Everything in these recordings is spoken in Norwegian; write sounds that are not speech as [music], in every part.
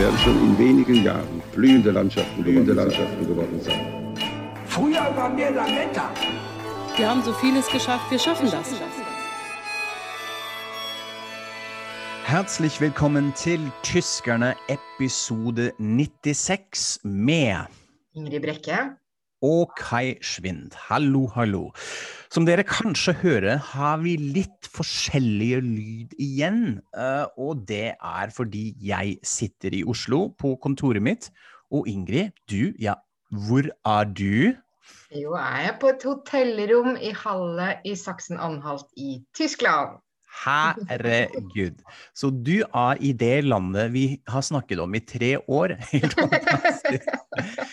Werden schon in wenigen Jahren blühende Landschaften, blühende Landschaften geworden sein. Früher waren wir Lametta. Wir haben so vieles geschafft, wir schaffen das. Herzlich willkommen til Tyskerne episode 96 med Ingrid Brekke. og Kai Schwind. Hallo, hallo. Som dere kanskje hører, har vi litt forskjellige lyd igjen. eh, Og det er fordi jeg sitter i Oslo på kontoret mitt. Og Ingrid, du, ja, hvor er du? Jo, jeg er på et hotellrom i Halle i Saksen-Anhalt i Tyskland. Herregud. Så du er i det landet vi har snakket om i tre år. [laughs] Helt fantastisk. [laughs]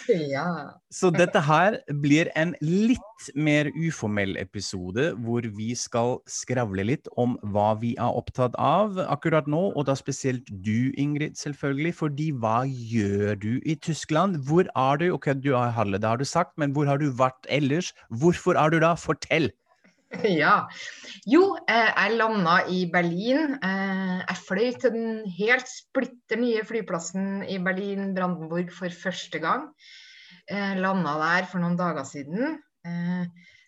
Ja. Så dette her blir en litt mer uformell episode, hvor vi skal skravle litt om hva vi er opptatt av akkurat nå, og da spesielt du, Ingrid, selvfølgelig. Fordi hva gjør du i Tyskland? Hvor er du? Ok, du er i Halle, det har du sagt, men hvor har du vært ellers? Hvorfor er du da? Fortell! [laughs] ja. Jo, eh, jeg landa i Berlin. Eh, jeg fløy til den helt splitter nye flyplassen i Berlin-Brandenburg for første gang. Eh, landa der for noen dager siden.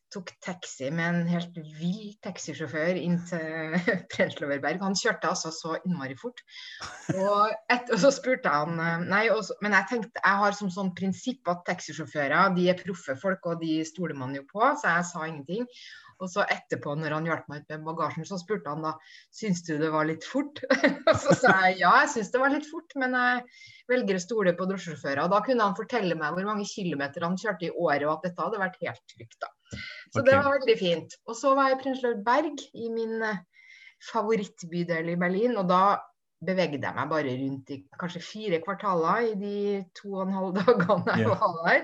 Tok taxi med en helt vill taxisjåfør inn til [laughs] Prenzloverberg. Han kjørte altså så innmari fort. Og, et, og så spurte han eh, Nei, også, men jeg tenkte jeg har som sånn prinsipp at taxisjåfører de er proffe folk, og de stoler man jo på, så jeg sa ingenting. Og så etterpå, når han hjalp meg ut med bagasjen, så spurte han da syns du det var litt fort. [laughs] og så sa jeg ja, jeg syns det var litt fort, men jeg velger å stole på drosjesjåfører. Og da kunne han fortelle meg hvor mange kilometer han kjørte i året, og at dette hadde vært helt trygt. da. [laughs] Så det var veldig fint. Og så var jeg i Prenzlauer Berg, i min eh, favorittbydel i Berlin, og da bevegde jeg meg bare rundt i kanskje fire kvartaler i de to og en halv [laughs] dagene jeg var der.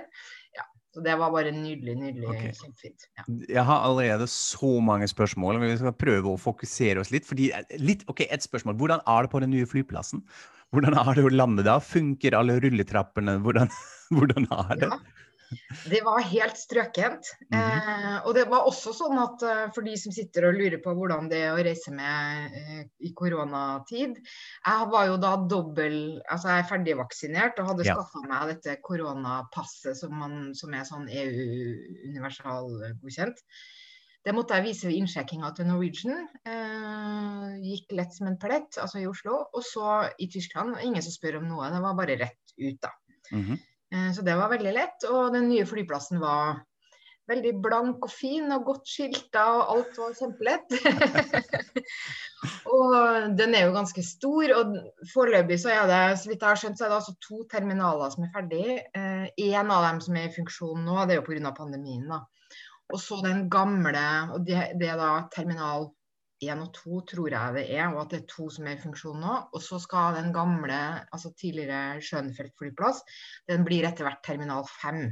Ja, så det var bare nydelig, nydelig, Okay. kjempefint. Ja. Jeg har allerede så mange spørsmål, men vi skal prøve å fokusere oss litt. fordi, litt, ok, Et spørsmål. Hvordan er det på den nye flyplassen? Hvordan er det å lande da? Funker alle rulletrappene? Hvordan, [laughs] hvordan er det? Ja. Det var helt strøkent. Mhm. eh, og det var også sånn at eh, for de som sitter og lurer på hvordan det er å reise med eh, i koronatid Jeg var jo da dobbel Altså jeg er ferdigvaksinert og hadde Ja. skaffa meg dette koronapasset som, man, som er sånn EU-universalgodkjent. Det måtte jeg vise ved innsjekkinga til Norwegian. Eh, gikk lett som en plett, altså i Oslo. Og så i Tyskland, ingen som spør om noe. Det var bare rett ut, da. Mm Eh, Så det var veldig lett. Og den nye flyplassen var veldig blank og fin og godt skilta, og alt var kjempelett. [laughs] og den er jo ganske stor, og foreløpig så er det, så vidt jeg har skjønt, så er det altså to terminaler som er ferdig. Én en av dem som er i funksjon nå, det er jo pga. pandemien, da. Og så den gamle, og det er da terminal 1 og 2 tror jeg det er, og at det er to som er i funksjon nå. Og så skal den gamle, altså tidligere Schönfeldt flyplass, den blir etter hvert terminal 5.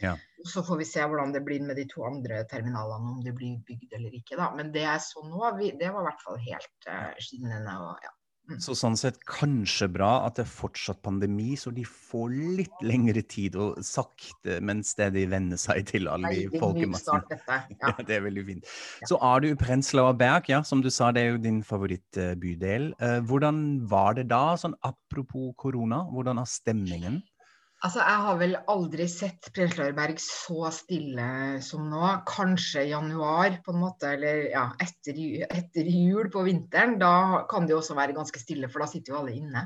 Ja. Så får vi se hvordan det blir med de to andre terminalene, om det blir bygd eller ikke. da. Men det jeg så nå, det var i hvert fall helt eh, skinnende. og ja. Så sånn sett kanskje bra at det er fortsatt pandemi, så de får litt lengre tid og sakte, men de venne seg til alle de folkemassene. [laughs] Ja, Ja. det er veldig fint. Så er du i Prenzlauer Berg, ja, som du sa, det er jo din favorittbydel. Eh, Hvordan var det da, sånn apropos korona, hvordan er stemningen? Altså, Jeg har vel aldri sett Prenzlauer så stille som nå. Kanskje januar, på en måte, eller ja, etter, etter jul på vinteren. Da kan det jo også være ganske stille, for da sitter jo alle inne.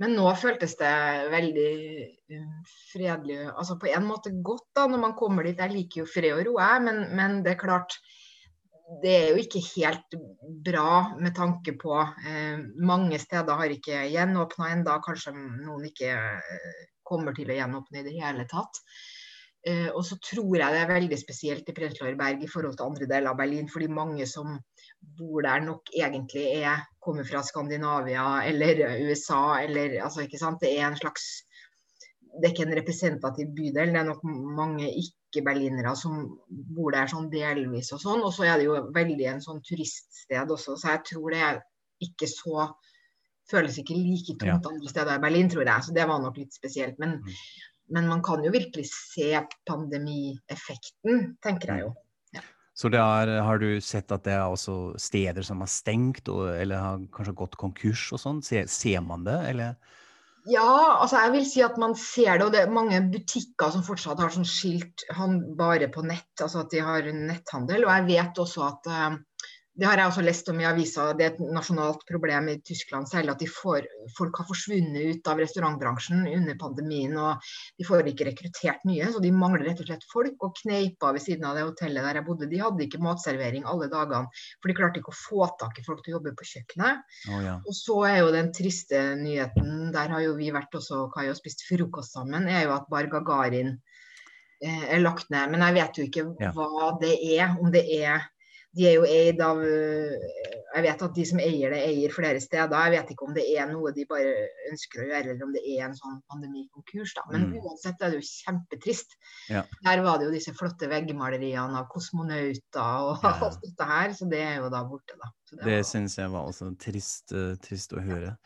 Men nå føltes det veldig um, fredelig. Altså på en måte godt da, når man kommer dit. Jeg liker jo fred og ro, jeg, men, men det er klart det er jo ikke helt bra med tanke på eh, Mange steder har ikke gjenåpna ennå, kanskje noen ikke eh, kommer til å gjenåpne i det hele tatt. Uh, og så tror jeg det er veldig spesielt i Prenzlauer i forhold til andre deler av Berlin, fordi mange som bor der nok egentlig er, kommer fra Skandinavia eller USA eller altså ikke sant, Det er en slags det er ikke en representativ bydel. Det er nok mange ikke-berlinere som bor der sånn delvis og sånn. Og så er det jo veldig en sånn turiststed også, så jeg tror det er ikke så Føles ikke like tungt Ja. andre steder i Berlin, tror jeg. Så det var nok litt spesielt. Men, Mm. men man kan jo virkelig se pandemieffekten, tenker jeg jo. Så det er, har du sett at det er også steder som har stengt, og, eller har kanskje gått konkurs og sånn? Ser, ser man det, eller? Ja, altså jeg vil si at man ser det, og det er mange butikker som fortsatt har sånn skilt han bare på nett, altså at de har netthandel. Og jeg vet også at eh, det har jeg også lest om i avisa, det er et nasjonalt problem i Tyskland særlig at de får, folk har forsvunnet ut av restaurantbransjen under pandemien. og De får ikke rekruttert nye, så de mangler rett og slett folk. Og kneipa ved siden av det hotellet der jeg bodde, de hadde ikke matservering alle dagene. For de klarte ikke å få tak i folk til å jobbe på kjøkkenet. Oh, ja. Og så er jo den triste nyheten, der har jo vi vært også Kai, og spist frokost sammen, er jo at Bar Gagarin eh, er lagt ned. Men jeg vet jo ikke Ja. hva det er. Om det er De er jo eid av øh, Jeg vet at de som eier det, eier flere steder. Jeg vet ikke om det er noe de bare ønsker å gjøre, eller om det er en sånn pandemikonkurs. da. Men Mm. uansett er det jo kjempetrist. Ja. Der var det jo disse flotte veggmaleriene av kosmonauter og Ja. [laughs] alt dette her, så det er jo da borte, da. Så Det var- syns jeg var også trist, uh, trist å høre.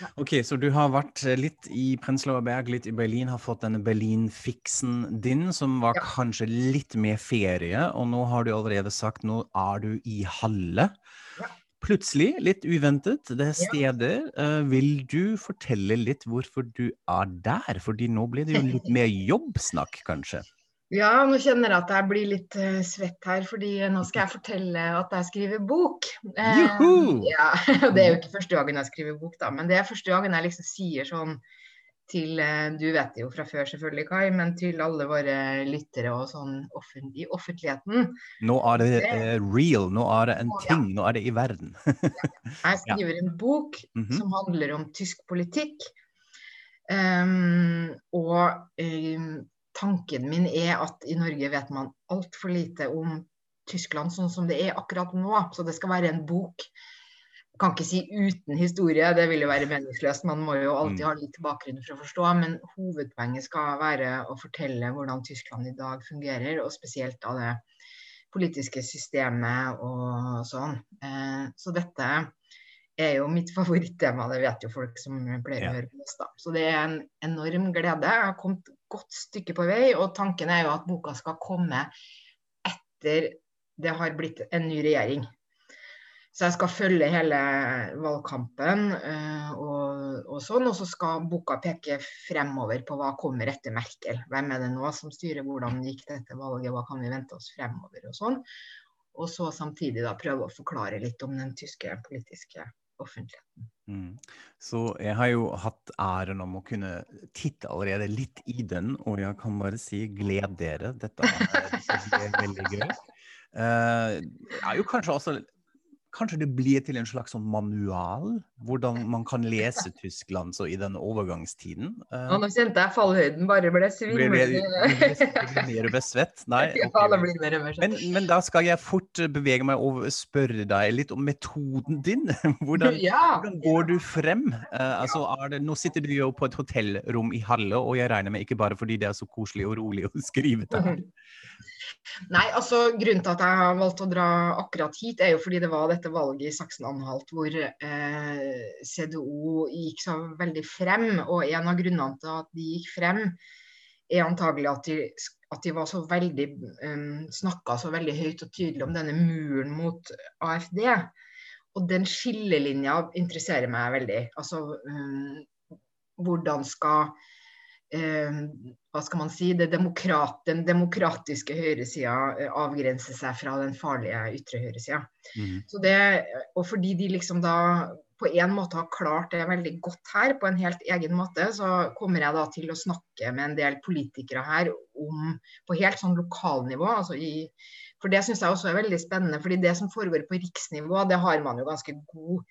Ja. Ok, så du har vært eh, litt i Prenzlauer Berg, litt i Berlin, har fått denne Berlin-fiksen din, som var kanskje litt mer ferie, og nå har du allerede sagt nå er du i Halle. Plutselig, litt uventet, det er Ja. steder. Eh, vil du fortelle litt hvorfor du er der? Fordi nå blir det jo litt mer jobbsnakk, kanskje? Ja, nå kjenner jeg at jeg blir litt uh, svett her, fordi nå skal jeg fortelle at jeg skriver bok. Uh, Juhu! ja, [laughs] Det er jo ikke første gangen jeg skriver bok, da, men det er første gangen jeg liksom sier sånn til eh, Du vet det jo fra før, selvfølgelig, Kai, men til alle våre lyttere og sånn i offentligheten. Nå er det eh, real, nå er det en ting, nå er det i verden. [laughs] Jeg skriver en bok Mhm. som handler om tysk politikk. Um, og um, tanken min er at i Norge vet man altfor lite om Tyskland sånn som det er akkurat nå. Så det skal være en bok. Kan ikke si uten historie, det vil jo være meningsløst. Man må jo alltid Mm. ha litt bakgrunn for å forstå. Men hovedpoenget skal være å fortelle hvordan Tyskland i dag fungerer, og spesielt av det politiske systemet og sånn. Eh, så dette er jo mitt [laughs] favorittema, det vet jo folk som pleier å høre på oss. da. Så det er en enorm glede. Jeg har kommet et godt stykke på vei, og tanken er jo at boka skal komme etter det har blitt en ny regjering. Så jeg skal følge hele valgkampen uh, og, og sånn, og så skal boka peke fremover på hva kommer etter Merkel. Hvem er det nå som styrer, hvordan gikk dette valget, hva kan vi vente oss fremover og sånn. Og så samtidig da prøve å forklare litt om den tyske politiske offentligheten. Mm. Så jeg har jo hatt æren om å kunne titte allerede litt i den, og jeg kan bare si gled dere. Dette er, det er veldig gøy. Eh, er jo kanskje også Kanskje det blir til en slags sånn manual? Hvordan man kan lese Tyskland så i den overgangstiden? Uh, nå kjente jeg fallhøyden bare ble det svimlende. besvett? [laughs] Nei? Okay. det. Men, men da skal jeg fort eh, bevege meg over og spørre deg litt om metoden din. [laughs] Hvordan, hvordan går du frem? Uh, altså, det, nå sitter du jo på et hotellrom i Halle, og jeg regner med ikke bare fordi det er så koselig og rolig å skrive der. [laughs] Nei, altså Grunnen til at jeg har valgt å dra akkurat hit, er jo fordi det var dette valget i Saksen-Anhalt hvor eh, CDO gikk så veldig frem. Og en av grunnene til at de gikk frem, er antagelig at de, at de var så veldig um, snakka så veldig høyt og tydelig om denne muren mot AFD. Og den skillelinja interesserer meg veldig. Altså um, hvordan skal eh, hva skal man si, det demokrat, den demokratiske høyresida avgrenser seg fra den farlige ytre høyresida. Mm. Så det, og fordi de liksom da på en måte har klart det veldig godt her, på en helt egen måte, så kommer jeg da til å snakke med en del politikere her om på helt sånn lokalnivå. altså i for det syns jeg også er veldig spennende. fordi det som foregår på riksnivå, det har man jo ganske god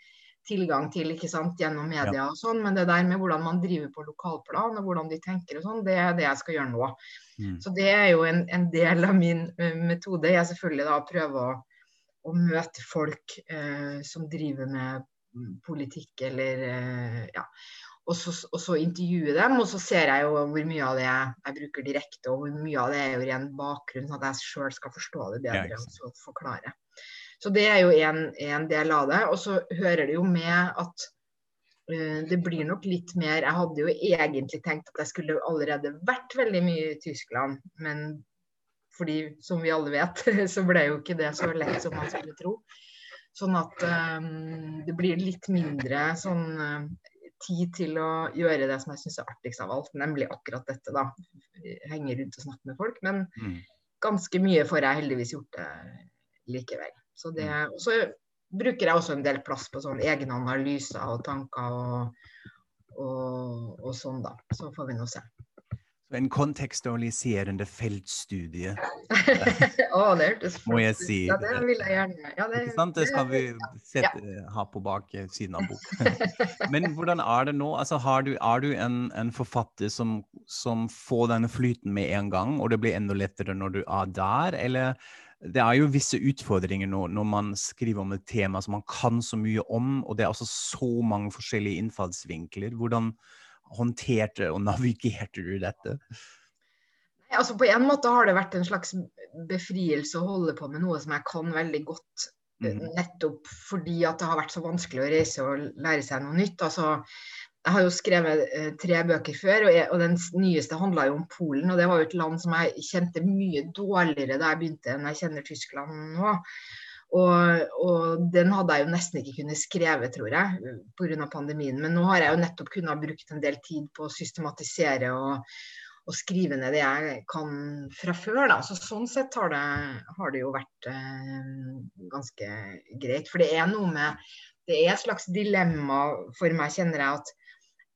tilgang til ikke sant, gjennom media og sånn, men det der med hvordan man driver på lokalplan og hvordan de tenker og sånn, det er det jeg skal gjøre nå. Mm. Så det er jo en, en del av min eh, metode. Jeg selvfølgelig da prøver å, å møte folk eh, som driver med politikk eller eh, ja. og så, og så intervjue dem. Og så ser jeg jo hvor mye av det jeg, jeg bruker direkte, og hvor mye av det er jo ren bakgrunn, sånn at jeg sjøl skal forstå det bedre Ja, og så forklare. Så det er jo en, en del av det. Og så hører det jo med at eh, det blir nok litt mer Jeg hadde jo egentlig tenkt at jeg skulle allerede vært veldig mye i Tyskland, men fordi, som vi alle vet, [laughs] så ble jo ikke det så lett som man skulle tro. Sånn at um, det blir litt mindre sånn eh, tid til å gjøre det som jeg syns er artigst av alt, nemlig akkurat dette, da. Henge rundt og snakke med folk. Men Mm. ganske mye får jeg heldigvis gjort det likevel. Så det, og så bruker jeg også en del plass på sånn egne analyser og tanker og, og, og sånn, da. Så får vi nå se. En kontekstualiserende feltstudie, [laughs] Å, det hørtes må jeg si. Ja, det vil jeg gjerne. Ja, det, Ikke sant? Det skal vi ja. ha på bak siden av boken. [laughs] Men hvordan er det nå? Altså, har du, er du en, en forfatter som, som får denne flyten med en gang, og det blir enda lettere når du er der? Eller det er jo visse utfordringer nå når man skriver om et tema som man kan så mye om, og det er også så mange forskjellige innfallsvinkler. Hvordan håndterte og [laughs] navigerte du dette? Altså På en måte har det vært en slags befrielse å holde på med noe som jeg kan veldig godt. eh, Mhm. Nettopp fordi at det har vært så vanskelig å reise og lære seg noe nytt. Altså, jeg har jo skrevet eh, tre bøker før, og, jeg, og den nyeste handla jo om Polen. Og det var jo et land som jeg kjente mye dårligere da jeg begynte enn jeg kjenner Tyskland nå. Og, og den hadde jeg jo nesten ikke kunnet skrevet, tror jeg, pga. pandemien. Men nå har jeg jo nettopp kunnet brukt en del tid på å systematisere og, og skrive ned det jeg kan fra før. Da. Så sånn sett har det, har det jo vært eh, ganske greit. For det er noe med Det er et slags dilemma for meg, kjenner jeg, at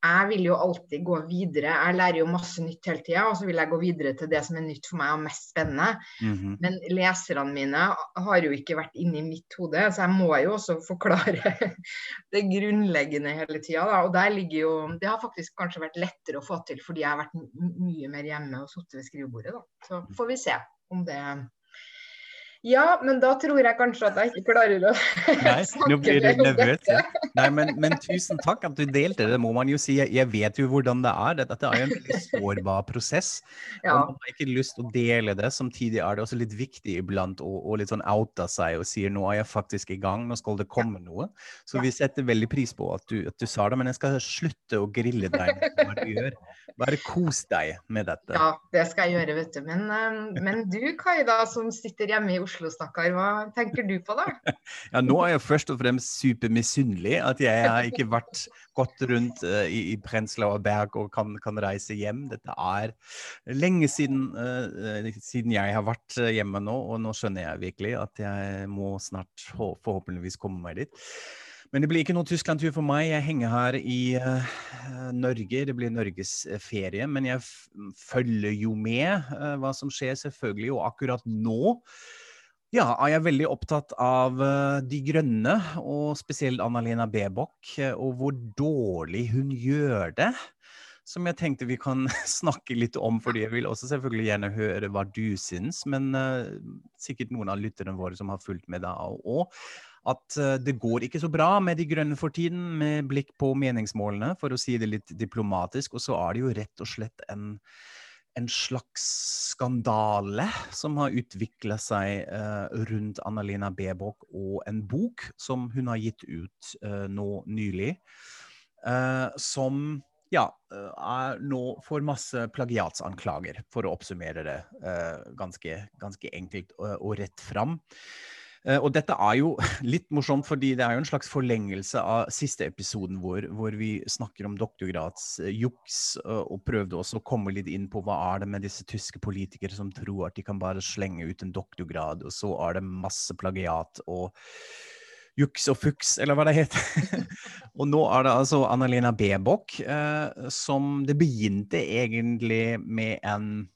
jeg vil jo alltid gå videre. Jeg lærer jo masse nytt hele tida, og så vil jeg gå videre til det som er nytt for meg og mest spennende. Mhm. Men leserne mine har jo ikke vært inni mitt hode, så jeg må jo også forklare [laughs] det grunnleggende hele tida. Og der ligger jo Det har faktisk kanskje vært lettere å få til fordi jeg har vært mye mer hjemme og sittet ved skrivebordet, da. Så får vi se om det Ja, men da tror jeg kanskje at jeg ikke klarer å [laughs] Nei, nå blir du nervøs. Ja. Nei, men, men tusen takk at du delte, det må man jo si. Jeg, vet jo hvordan det er. Dette dette er jo en veldig sårbar prosess. Ja. Og man har ikke lyst til å dele det. Samtidig er det også litt viktig iblant å, å litt sånn oute seg og si nå er jeg faktisk i gang, nå skal det komme noe. Så vi setter veldig pris på at du, at du sa det, men jeg skal slutte å grille deg med hva du gjør. Bare kos deg med dette. Ja, det skal jeg gjøre, vet du. Men, eh, men du Kai, da, som sitter hjemme i Oslo, stakkar. Hva tenker du på, da? [laughs] Ja, nå er jeg først og fremst supermisunnelig at jeg har ikke vært gått rundt uh, i, i Prenzlauer Berg og kan, kan reise hjem. Dette er lenge siden, eh, siden jeg har vært hjemme nå, og nå skjønner jeg virkelig at jeg må snart forhåpentligvis komme meg dit. Men det blir ikke noen Tyskland-tur for meg. Jeg henger her i uh, Norge. Det blir Norges ferie. Men jeg følger jo med uh, hva som skjer, selvfølgelig. Og akkurat nå ja, jeg er veldig opptatt av eh, De Grønne, og spesielt Anna-Lena Baerbock, eh, og hvor dårlig hun gjør det. Som jeg tenkte vi kan [laughs] snakke litt om, fordi jeg vil også selvfølgelig gjerne høre hva du syns. Men uh, sikkert noen av lytterne våre som har fulgt med da òg. At uh, det går ikke så bra med De Grønne for tiden, med blikk på meningsmålene, for å si det litt diplomatisk. Og så er det jo rett og slett en en slags skandale som har utvikla seg eh, rundt Annalina Bebok og en bok som hun har gitt ut eh, nå nylig, eh, som ja, eh, er nå får masse plagiatsanklager, for å oppsummere det eh, ganske, ganske enkelt og, og rett fram. Eh, og dette er jo [laughs] litt morsomt, fordi det er jo en slags forlengelse av siste episoden vår, hvor vi snakker om doktorgradsjuks, eh, og prøvde også å komme litt inn på hva er det med disse tyske politikere som tror at de kan bare slenge ut en doktorgrad, og så er det masse plagiat og juks og fuks, eller hva det heter. [laughs] og nå er det altså Annalena Bebok, eh, som det begynte egentlig med en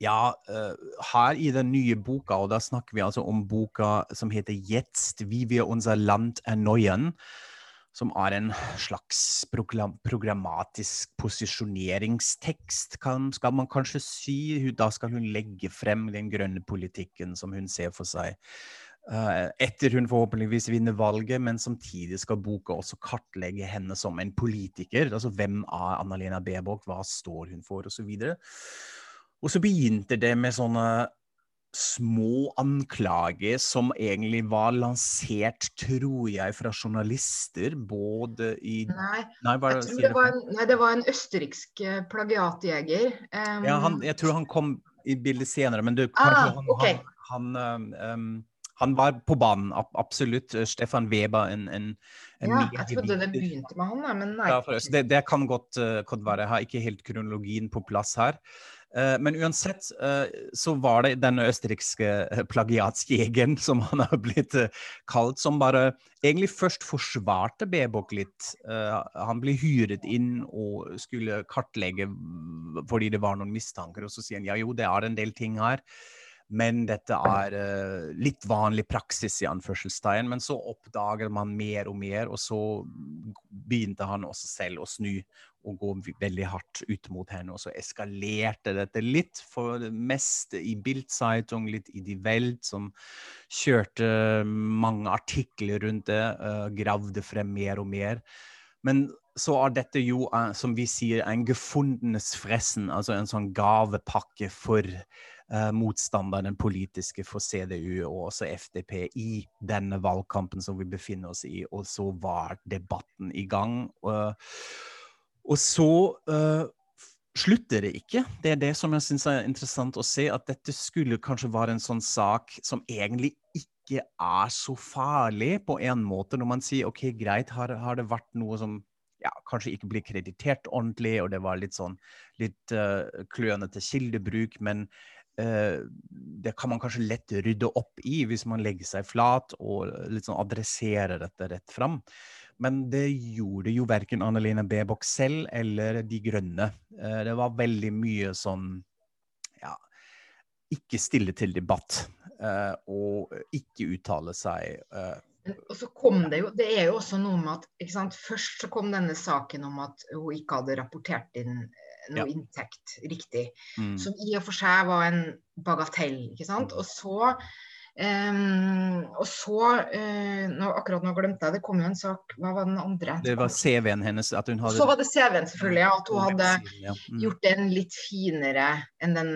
ja, eh, her i den nye boka, og da snakker vi altså om boka som heter 'Jetzt, wie wir unser Land erneuern', som er en slags programmatisk posisjoneringstekst, skal man kanskje si. Da skal hun legge frem den grønne politikken som hun ser for seg eh, etter hun forhåpentligvis vinner valget, men samtidig skal boka også kartlegge henne som en politiker. Altså hvem er Anna-Lena Baerbock, hva står hun for, osv. Og, så begynte det med sånne små anklager som egentlig var lansert, tror jeg, fra journalister, både i Nei, Nei, bare jeg tror si det det. var en, nei, det var en østerriksk eh, plagiatjeger. Um, Ja, han, jeg tror han kom i bildet senere, men du, Ah, han, okay. han, han, um, han var på banen, absolutt. Stefan Weber, en, en, en ja, jeg trodde det begynte med han, men nei. Ja, det, det kan godt, uh, godt være. Jeg har ikke helt kronologien på plass her. Uh, men uansett uh, så var det den østerrikske uh, plagiatsjegeren, som han har blitt kalt, som bare egentlig først forsvarte Bebok litt. Han ble hyret inn og skulle kartlegge fordi det var noen mistanker, og så sier han ja jo, det er en del ting her. Men dette er eh, litt vanlig praksis, i anførselstegn. Men så oppdager man mer og mer, og så begynte han også selv å snu og gå veldig hardt ut mot henne. Og så eskalerte dette litt, for det meste i Bildzeitung, litt i Die Welt, som kjørte mange artikler rundt det, uh, gravde frem mer og mer. Men så er dette jo, eh, som vi sier, en gefundenes fressen, altså en sånn gavepakke for eh, motstanderen, den politiske, for CDU og også FDP i denne valgkampen som vi befinner oss i. Og så var debatten i gang. Og, og så eh, slutter det ikke. Det er det som jeg syns er interessant å se, at dette skulle kanskje være en sånn sak som egentlig ikke er så farlig på en måte, når man sier OK, greit, har, har det vært noe som ja, kanskje ikke blir kreditert ordentlig, og det var litt sånn litt uh, klønete kildebruk, men eh, det kan man kanskje lett rydde opp i hvis man legger seg flat og sånn adresserer dette rett fram. Men det gjorde jo verken Annelene Baerbock selv eller De Grønne. Eh, det var veldig mye sånn ja, ikke stille til debatt eh, og ikke uttale seg. eh, Og så kom det jo Det er jo også noe med at sant, Først så kom denne saken om at hun ikke hadde rapportert inn eh, noe Ja. inntekt riktig. mm. Som i og for seg var en bagatell. ikke sant? Og så Um, og så uh, nå, Akkurat nå glemte jeg det kom jo en sak Hva var den andre? Det var CV-en hennes. at hun hadde... Så var det CV-en, selvfølgelig. ja, At hun hadde Ja. Mm. gjort den litt finere enn den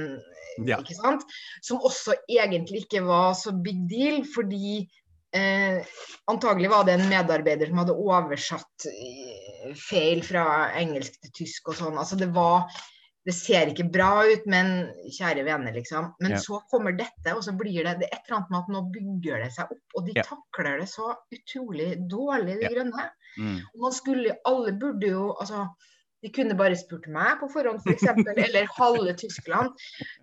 Ja. ikke sant? Som også egentlig ikke var så big deal, fordi eh, antagelig var det en medarbeider som hadde oversatt eh, feil fra engelsk til tysk og sånn. Altså det var Det ser ikke bra ut, men kjære vene, liksom. Men Ja. så kommer dette, og så blir det, det et eller annet med at nå bygger det seg opp. Og de Ja. takler det så utrolig dårlig, de grønne. Mm. Og Man skulle, alle burde jo altså, De kunne bare spurt meg på forhånd, f.eks., for [laughs] eller halve Tyskland.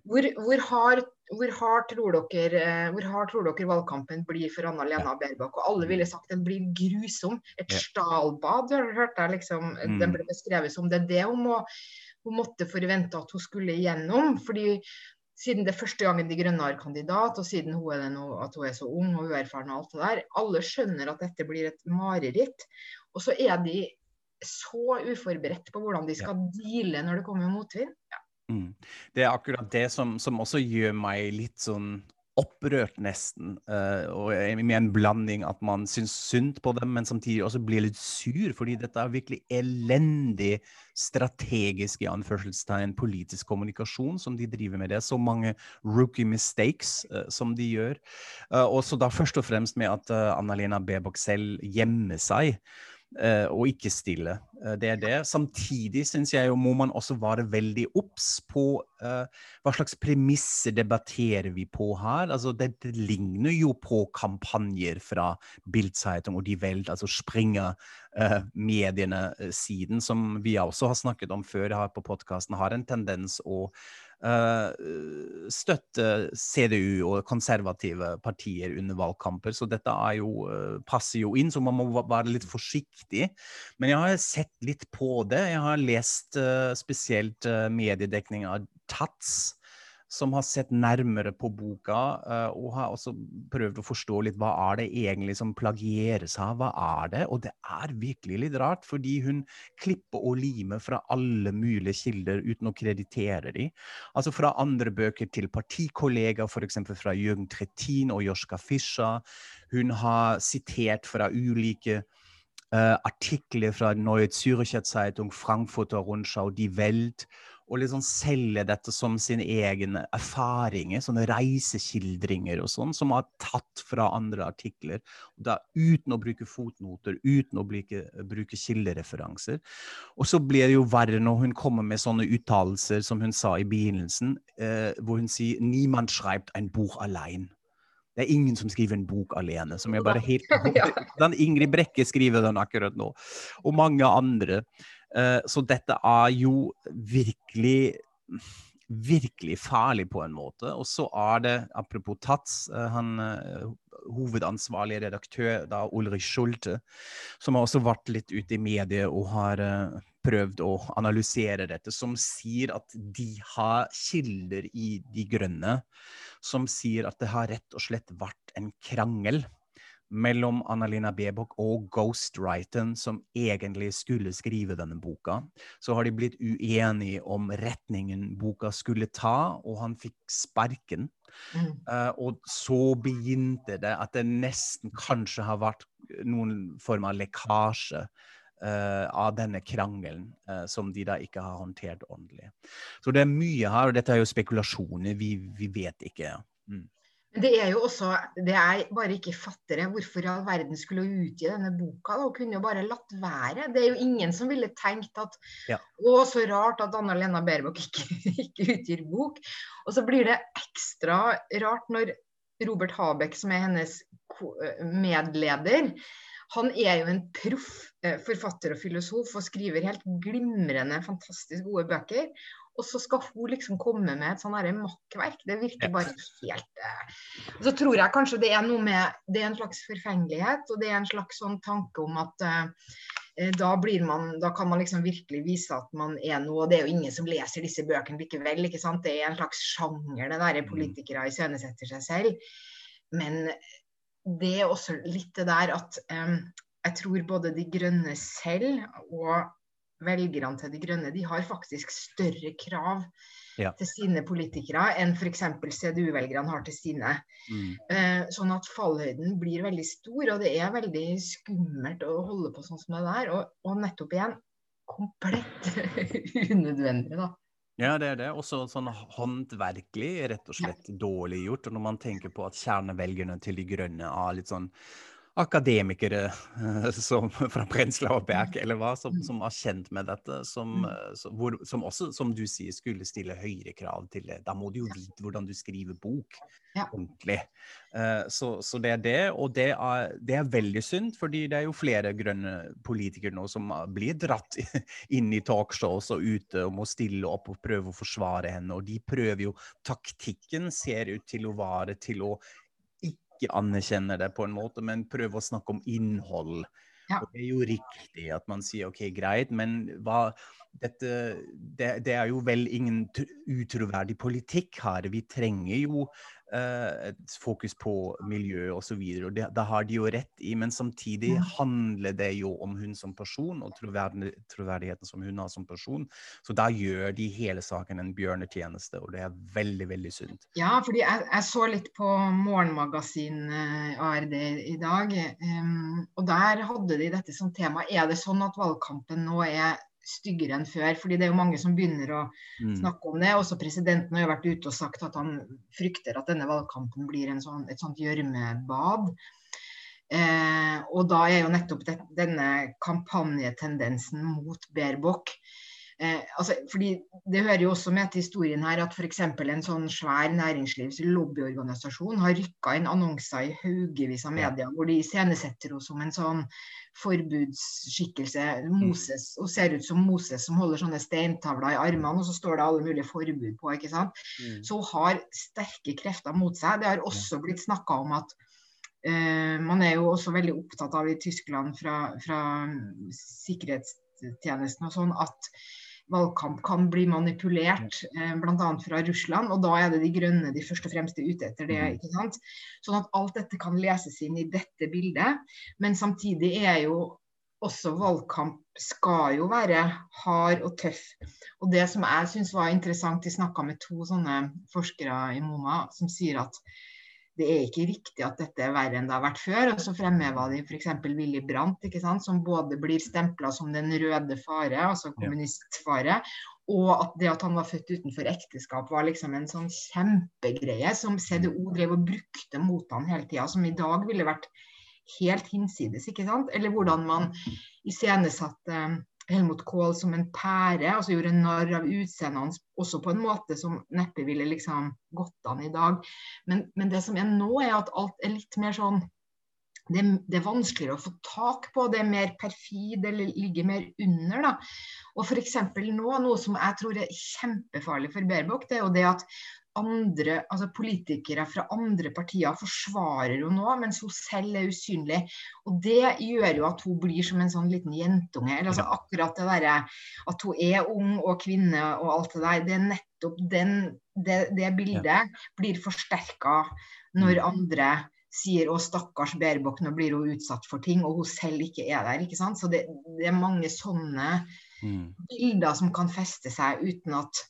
Hvor, hvor, hard, hvor, hard tror dere, eh, hvor hard tror dere valgkampen blir for Anna-Lena Baerbock? Og alle ville sagt den blir grusom. Et Ja. stalbad, hørte jeg liksom. Mm. Den ble beskrevet som. Det det hun, må, hun måtte forvente at hun skulle igjennom. fordi siden det er første gangen De Grønne har kandidat, og siden hun er nå, at hun er så ung og uerfaren og alt det der, alle skjønner at dette blir et mareritt. Og så er de så uforberedt på hvordan de skal deale når det kommer motvind. Mm. Det er akkurat det som, som også gjør meg litt sånn opprørt, nesten. Uh, og med en blanding at man syns synd på dem, men samtidig også blir litt sur, fordi dette er virkelig elendig strategisk i anførselstegn politisk kommunikasjon som de driver med. Det er så mange rookie mistakes uh, som de gjør. Uh, og så da først og fremst med at uh, Anna-Lena Baerbock selv gjemmer seg. Eh, og ikke stille. Eh, det er det. Samtidig syns jeg jo må man også være veldig obs på eh, hva slags premisser debatterer vi på her. Altså, det ligner jo på kampanjer fra Bildzeitung og De Welt, altså Springer-mediene-siden, som vi også har snakket om før her på podkasten, har en tendens å støtte CDU og konservative partier under valgkamper. Så dette jo, eh, passer jo inn, så man må være litt forsiktig. Men jeg har sett litt på det. Jeg har lest eh, spesielt mediedekning av Taz, som har sett nærmere på boka, uh, og har også prøvd å forstå litt hva er det egentlig som plagieres av, hva er det? Og det er virkelig litt rart, fordi hun klipper og limer fra alle mulige kilder uten å kreditere dem. Altså fra andre bøker til partikollegaer, f.eks. fra Jørgen Trettin og Joschka Fischer. Hun har sitert fra ulike Uh, artikler fra Neue Zürcher Zeitung, Frankfurter Rundschau, Die Welt, og liksom selge dette som sine egne erfaringer, sånne reiseskildringer og sånn, som er tatt fra andre artikler. Da uten å bruke fotnoter, uten å bruke, bruke kildereferanser. Og så blir det jo verre når hun kommer med sånne uttalelser som hun sa i begynnelsen, eh, hvor hun sier 'niemand schreibt ein Buch allein'. Det er ingen som skriver en bok alene. som jeg bare helt... [laughs] Den Ingrid Brekke skriver den akkurat nå, og mange andre. Eh, så dette er jo virkelig virkelig farlig på en måte. Og så er det, apropos Tats, eh, han eh, hovedansvarlig redaktør, da Ulrich Schulte, som har også vært litt ute i mediet og har prøvd å analysere dette, som sier at de har kilder i De grønne som sier at det har rett og slett vært en krangel mellom Annalena Bebok og ghostwriteren som egentlig skulle skrive denne boka. Så har de blitt uenige om retningen boka skulle ta, og han fikk sparken. Mm. Uh, og så begynte det at det nesten kanskje har vært noen form av lekkasje uh, av denne krangelen, uh, som de da ikke har håndtert ordentlig. Så det er mye her, og dette er jo spekulasjoner, vi, vi vet ikke. Mm. Det er jo også det jeg bare ikke fatter, er hvorfor i all verden skulle hun utgi denne boka. Da. Hun kunne jo bare latt være. Det er jo ingen som ville tenkt at ja. Å, så rart at Anna-Lena Baerbock ikke, [laughs] ikke, utgir bok. Og så blir det ekstra rart når Robert Habeck, som er hennes medleder, han er jo en proff forfatter og filosof og skriver helt glimrende, fantastisk gode bøker. Og så skal hun liksom komme med et sånn makkverk. Det virker bare helt eh. Så tror jeg kanskje det er noe med Det er en slags forfengelighet, og det er en slags sånn tanke om at eh, da, man, da, kan man liksom virkelig vise at man er noe. Og det er jo ingen som leser disse bøkene likevel. ikke sant? Det er en slags sjanger, det der mm. politikere iscenesetter seg selv. Men det er også litt det der at um, jeg tror både De Grønne selv og velgerne til De Grønne de har faktisk større krav ja. til sine politikere enn f.eks. CDU-velgerne har til sine. Mm. Eh, sånn at fallhøyden blir veldig stor, og det er veldig skummelt å holde på sånn som det der. Og, og nettopp igjen komplett [laughs] unødvendig, da. Ja, det er det. Også sånn håndverkelig rett og slett dårlig gjort. Og når man tenker på at kjernevelgerne til De Grønne er litt sånn akademikere eh, som, [laughs] fra Prenzlauer Berg, eller hva, som, som er kjent med dette, som, mm. eh, som, hvor, som, også, som du sier, skulle stille høyere krav til det. Da må du jo vite hvordan du skriver bok ja. ordentlig. Uh, så, så, det er det, og det er, det er, veldig synd, fordi det er jo flere grønne politikere nå som blir dratt [laughs] inn i talkshows og ute og må stille opp og prøve å forsvare henne, og de prøver jo Taktikken ser ut til å være til å ikke anerkjenner det på en måte, men prøver å snakke om innhold. Ja. Og det er jo riktig at man sier OK, greit, men hva, dette, det, det, er jo vel ingen utroverdig politikk her. Vi trenger jo et fokus på miljø osv. Det, det har de jo rett i, men samtidig mm. handler det jo om hun som person og troverdigheten som hun har som person. Så da gjør de hele saken en bjørnetjeneste, og det er veldig, veldig synd. Ja, fordi jeg, jeg så litt på Morgenmagasin uh, ARD i dag, um, og der hadde de dette som tema. Er det sånn at valgkampen nå er styggere enn før. fordi det er jo mange som begynner å mm. snakke om det. Også presidenten har jo vært ute og sagt at han frykter at denne valgkampen blir sånn, et sånt gjørmebad. Eh, og da er jo nettopp det, denne kampanjetendensen mot Baerbock Eh, altså, fordi Det hører jo også med til historien her at f.eks. en sånn svær næringslivs lobbyorganisasjon har rykka inn annonser i haugevis av medier hvor de iscenesetter henne som en sånn forbudsskikkelse. Mm. Moses, og ser ut som Moses som holder sånne steintavler i armene, og så står det alle mulige forbud på. ikke sant? Mm. Så hun har sterke krefter mot seg. Det har også blitt snakka om at uh, man er jo også veldig opptatt av i Tyskland fra, fra sikkerhetstjenesten og sånn at valgkamp kan bli manipulert, eh, bl.a. fra Russland. Og da er det de grønne de først og fremst er ute etter det. ikke sant? Sånn at alt dette kan leses inn i dette bildet. Men samtidig er jo også valgkamp skal jo være hard og tøff. Og det som jeg syns var interessant, de snakka med to sånne forskere i MoMA som sier at det er ikke riktig at dette er verre enn det har vært før. Og så fremheva de f.eks. Willy Brandt, som både blir stempla som den røde fare, altså kommunistfare, og at det at han var født utenfor ekteskap var liksom en sånn kjempegreie som CDO drev og brukte mot han hele tida, som i dag ville vært helt hinsides, ikke sant? Eller hvordan man iscenesatte eh, Helmut Kohl som en pære, altså gjorde narr av utseendet hans også på en måte som neppe ville liksom gått an i dag. Men, men, det som er nå, er at alt er litt mer sånn det, det, er vanskeligere å få tak på, det er mer perfid, det ligger mer under. da. Og f.eks. nå, noe som jeg tror er kjempefarlig for Baerbock, det er jo det at andre, altså politikere fra andre partier forsvarer henne nå, mens hun selv er usynlig. Og Det gjør jo at hun blir som en sånn liten jentunge. eller altså Akkurat det derre at hun er ung og kvinne og alt det der. Det er nettopp den, det, det bildet blir forsterka når mm. andre sier 'å, stakkars Baerbock, nå blir hun utsatt for ting', og hun selv ikke er der. ikke sant? Så det, det er mange sånne mm. bilder som kan feste seg uten at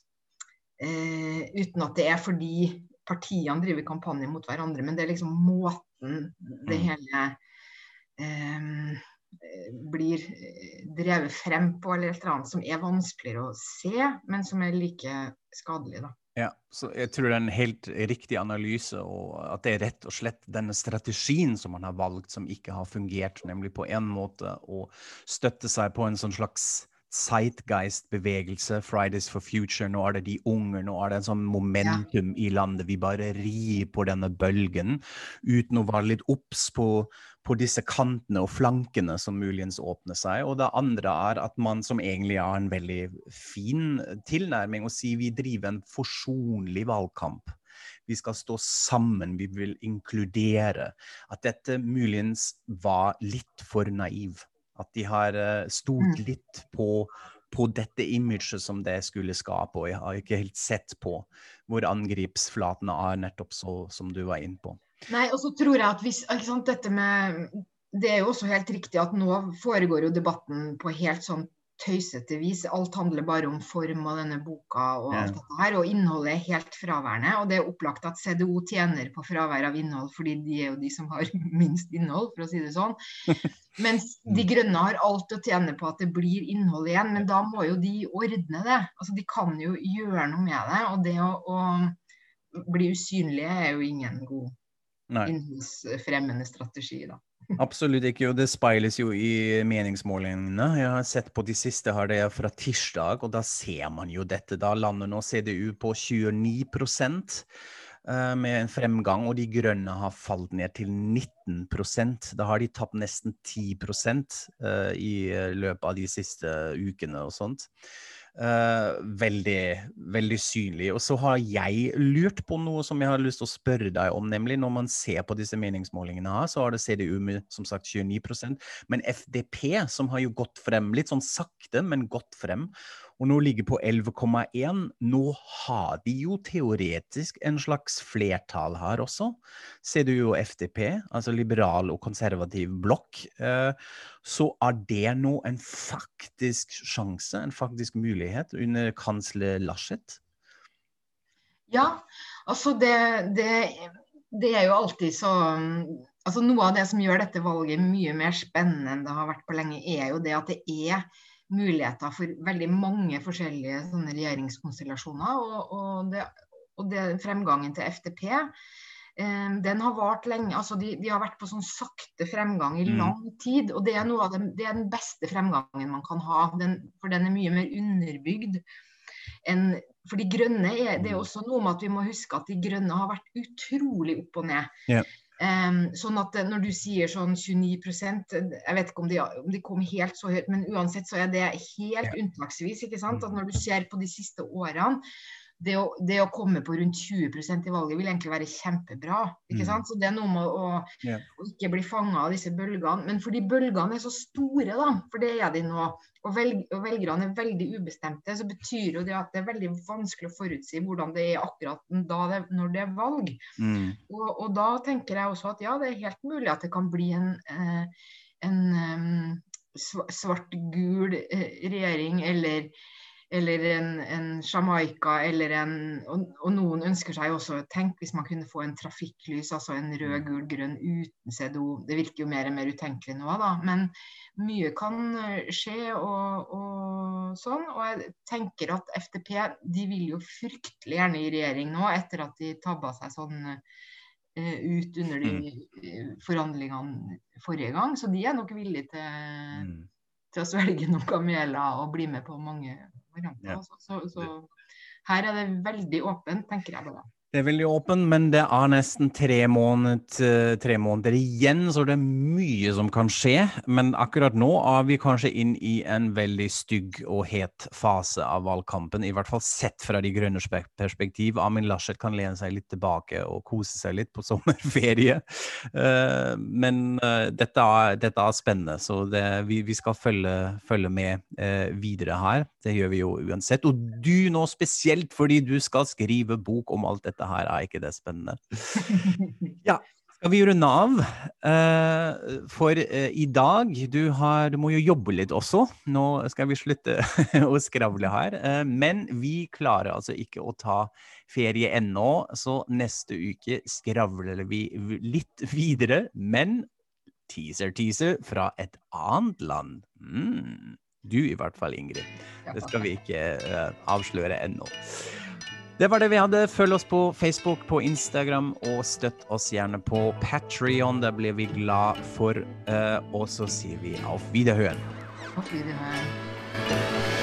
Eh, uten at det er fordi partiene driver kampanje mot hverandre, men det er liksom måten det mm. hele eh, blir drevet frem på, eller et eller annet som er vanskeligere å se, men som er like skadelig. da. Ja, så jeg tror det er en helt riktig analyse, og at det er rett og slett denne strategien som man har valgt, som ikke har fungert, nemlig på en måte å støtte seg på en sånn slags Zeitgeist-bevegelse, Fridays for Future. Nå er det de unge, nå er det en sånn momentum ja. i landet. Vi bare rir på denne bølgen uten å være litt obs på, på, disse kantene og flankene som muligens åpner seg. Og det andre er at man som egentlig har en veldig fin tilnærming, å si vi driver en forsonlig valgkamp. Vi skal stå sammen, vi vil inkludere. At dette muligens var litt for naiv. At de har uh, stolt mm. litt på, på dette imaget som det skulle skape, og jeg har ikke helt sett på hvor angripsflatene er, nettopp så som du var inne på. Nei, og så tror jeg at hvis, sant, dette med Det er jo også helt riktig at nå foregår jo debatten på helt sånn tøysete vis. Alt handler bare om form og denne boka og alt dette her. Og innholdet er helt fraværende. Og det er opplagt at CDO tjener på fravær av innhold, fordi de er jo de som har [laughs] minst innhold, for å si det sånn. [laughs] Mens De Grønne har alt å tjene på at det blir innhold igjen, men da må jo de ordne det. Altså De kan jo gjøre noe med det. Og det å, å bli usynlige er jo ingen god innholdsfremmende strategi, da. Absolutt ikke, og det speiles jo i meningsmålingene. Jeg har sett på de siste her, det er fra tirsdag, og da ser man jo dette. Da lander nå CDU på 29 uh, med en fremgang, og de grønne har falt ned til 19% Da har de tapt nesten 10 uh, i løpet av de siste ukene og sånt. Uh, veldig, veldig synlig. Og så har jeg lurt på noe som jeg har lyst til å spørre deg om. Nemlig når man ser på disse meningsmålingene her, så har det CDU med som sagt 29% men FDP, som har jo gått frem, litt sånn sakte, men gått frem, og nå ligger på 11,1. Nå har de jo teoretisk en slags flertall her også. Ser du jo FDP, altså liberal og konservativ blokk, eh, så er det nå en faktisk sjanse, en faktisk mulighet under kansler Laschet? Ja, altså det, det, det er jo alltid så Altså Noe av det som gjør dette valget mye mer spennende enn det har vært på lenge, er jo det at det er muligheter for veldig mange forskjellige regjeringskonstellasjoner. Og, og, det, og det, fremgangen til FTP eh, den har vart lenge. altså de, de, har vært på sånn sakte fremgang i mm. lang tid. Og det er, noe av det, det er den beste fremgangen man kan ha. Den, for den er mye mer underbygd enn for de grønne er, Det er også noe med at vi må huske at de grønne har vært utrolig opp og ned. Yeah. Sånn at eh, når du sier sånn 29% Jeg vet ikke om de, om de, kom helt så høyt, men uansett så er det helt unntaksvis. ikke sant? At når du ser på de siste årene, det å, det å komme på rundt 20% i valget vil egentlig være kjempebra. ikke Mm. sant? Så det er noe med å, Ja. å ikke bli fanga av disse bølgene. Men fordi bølgene er så store, da, for det er de nå, og, velg, og velgerne er veldig ubestemte, så betyr jo det at det er veldig vanskelig å forutsi hvordan det er akkurat det, når det er valg. Mm. Og, og da tenker jeg også at ja, det er helt mulig at det kan bli en, en, en svart-gul eh, regjering eller, eller en, en Jamaica eller en og, og noen ønsker seg også Tenk hvis man kunne få en trafikklys, altså en rød, gul, grønn uten CDO. Det virker jo mer og mer utenkelig nå, da. Men mye kan eh, skje og, og sånn. Og jeg tenker at FTP de vil jo fryktelig gjerne i regjering nå, etter at de tabba seg sånn eh, ut under de eh, forhandlingene forrige gang. Så de er nok villige til, Mm. til å svelge noen kameler og bli med på mange varianter. Ja. Så, Så, så her er det veldig åpent, tenker jeg bare. Det er veldig åpen, men det er nesten tre, måned, eh, tre måneder igjen, så det er mye som kan skje. Men akkurat nå er vi kanskje inn i en veldig stygg og het fase av valgkampen. I hvert fall sett fra de grønnes perspektiv. Amin Laschet kan lene seg litt tilbake og kose seg litt på [laughs] sommerferie. Eh, men eh, dette, er, dette er spennende, så det, vi, vi skal følge, følge med videre her. Det gjør vi jo uansett. Og du nå spesielt, fordi du skal skrive bok om alt dette her, er ikke det spennende? [laughs] Ja, skal vi runde av? Eh, for eh, i dag du, har, du må jo jobbe litt også. Nå skal vi slutte [laughs] å skravle her. Eh, men vi klarer altså ikke å ta ferie ennå, så neste uke skravler vi litt videre. Men teaser, teaser fra et annet land. Mm. Du i hvert fall, Ingrid. Det skal vi ikke avsløre ennå. Det var det vi hadde. Følg oss på Facebook, på Instagram, og støtt oss gjerne på Patrion. Det blir vi glad for. Eh, og så sier vi auf Wiederhören. Auf Wiederhören.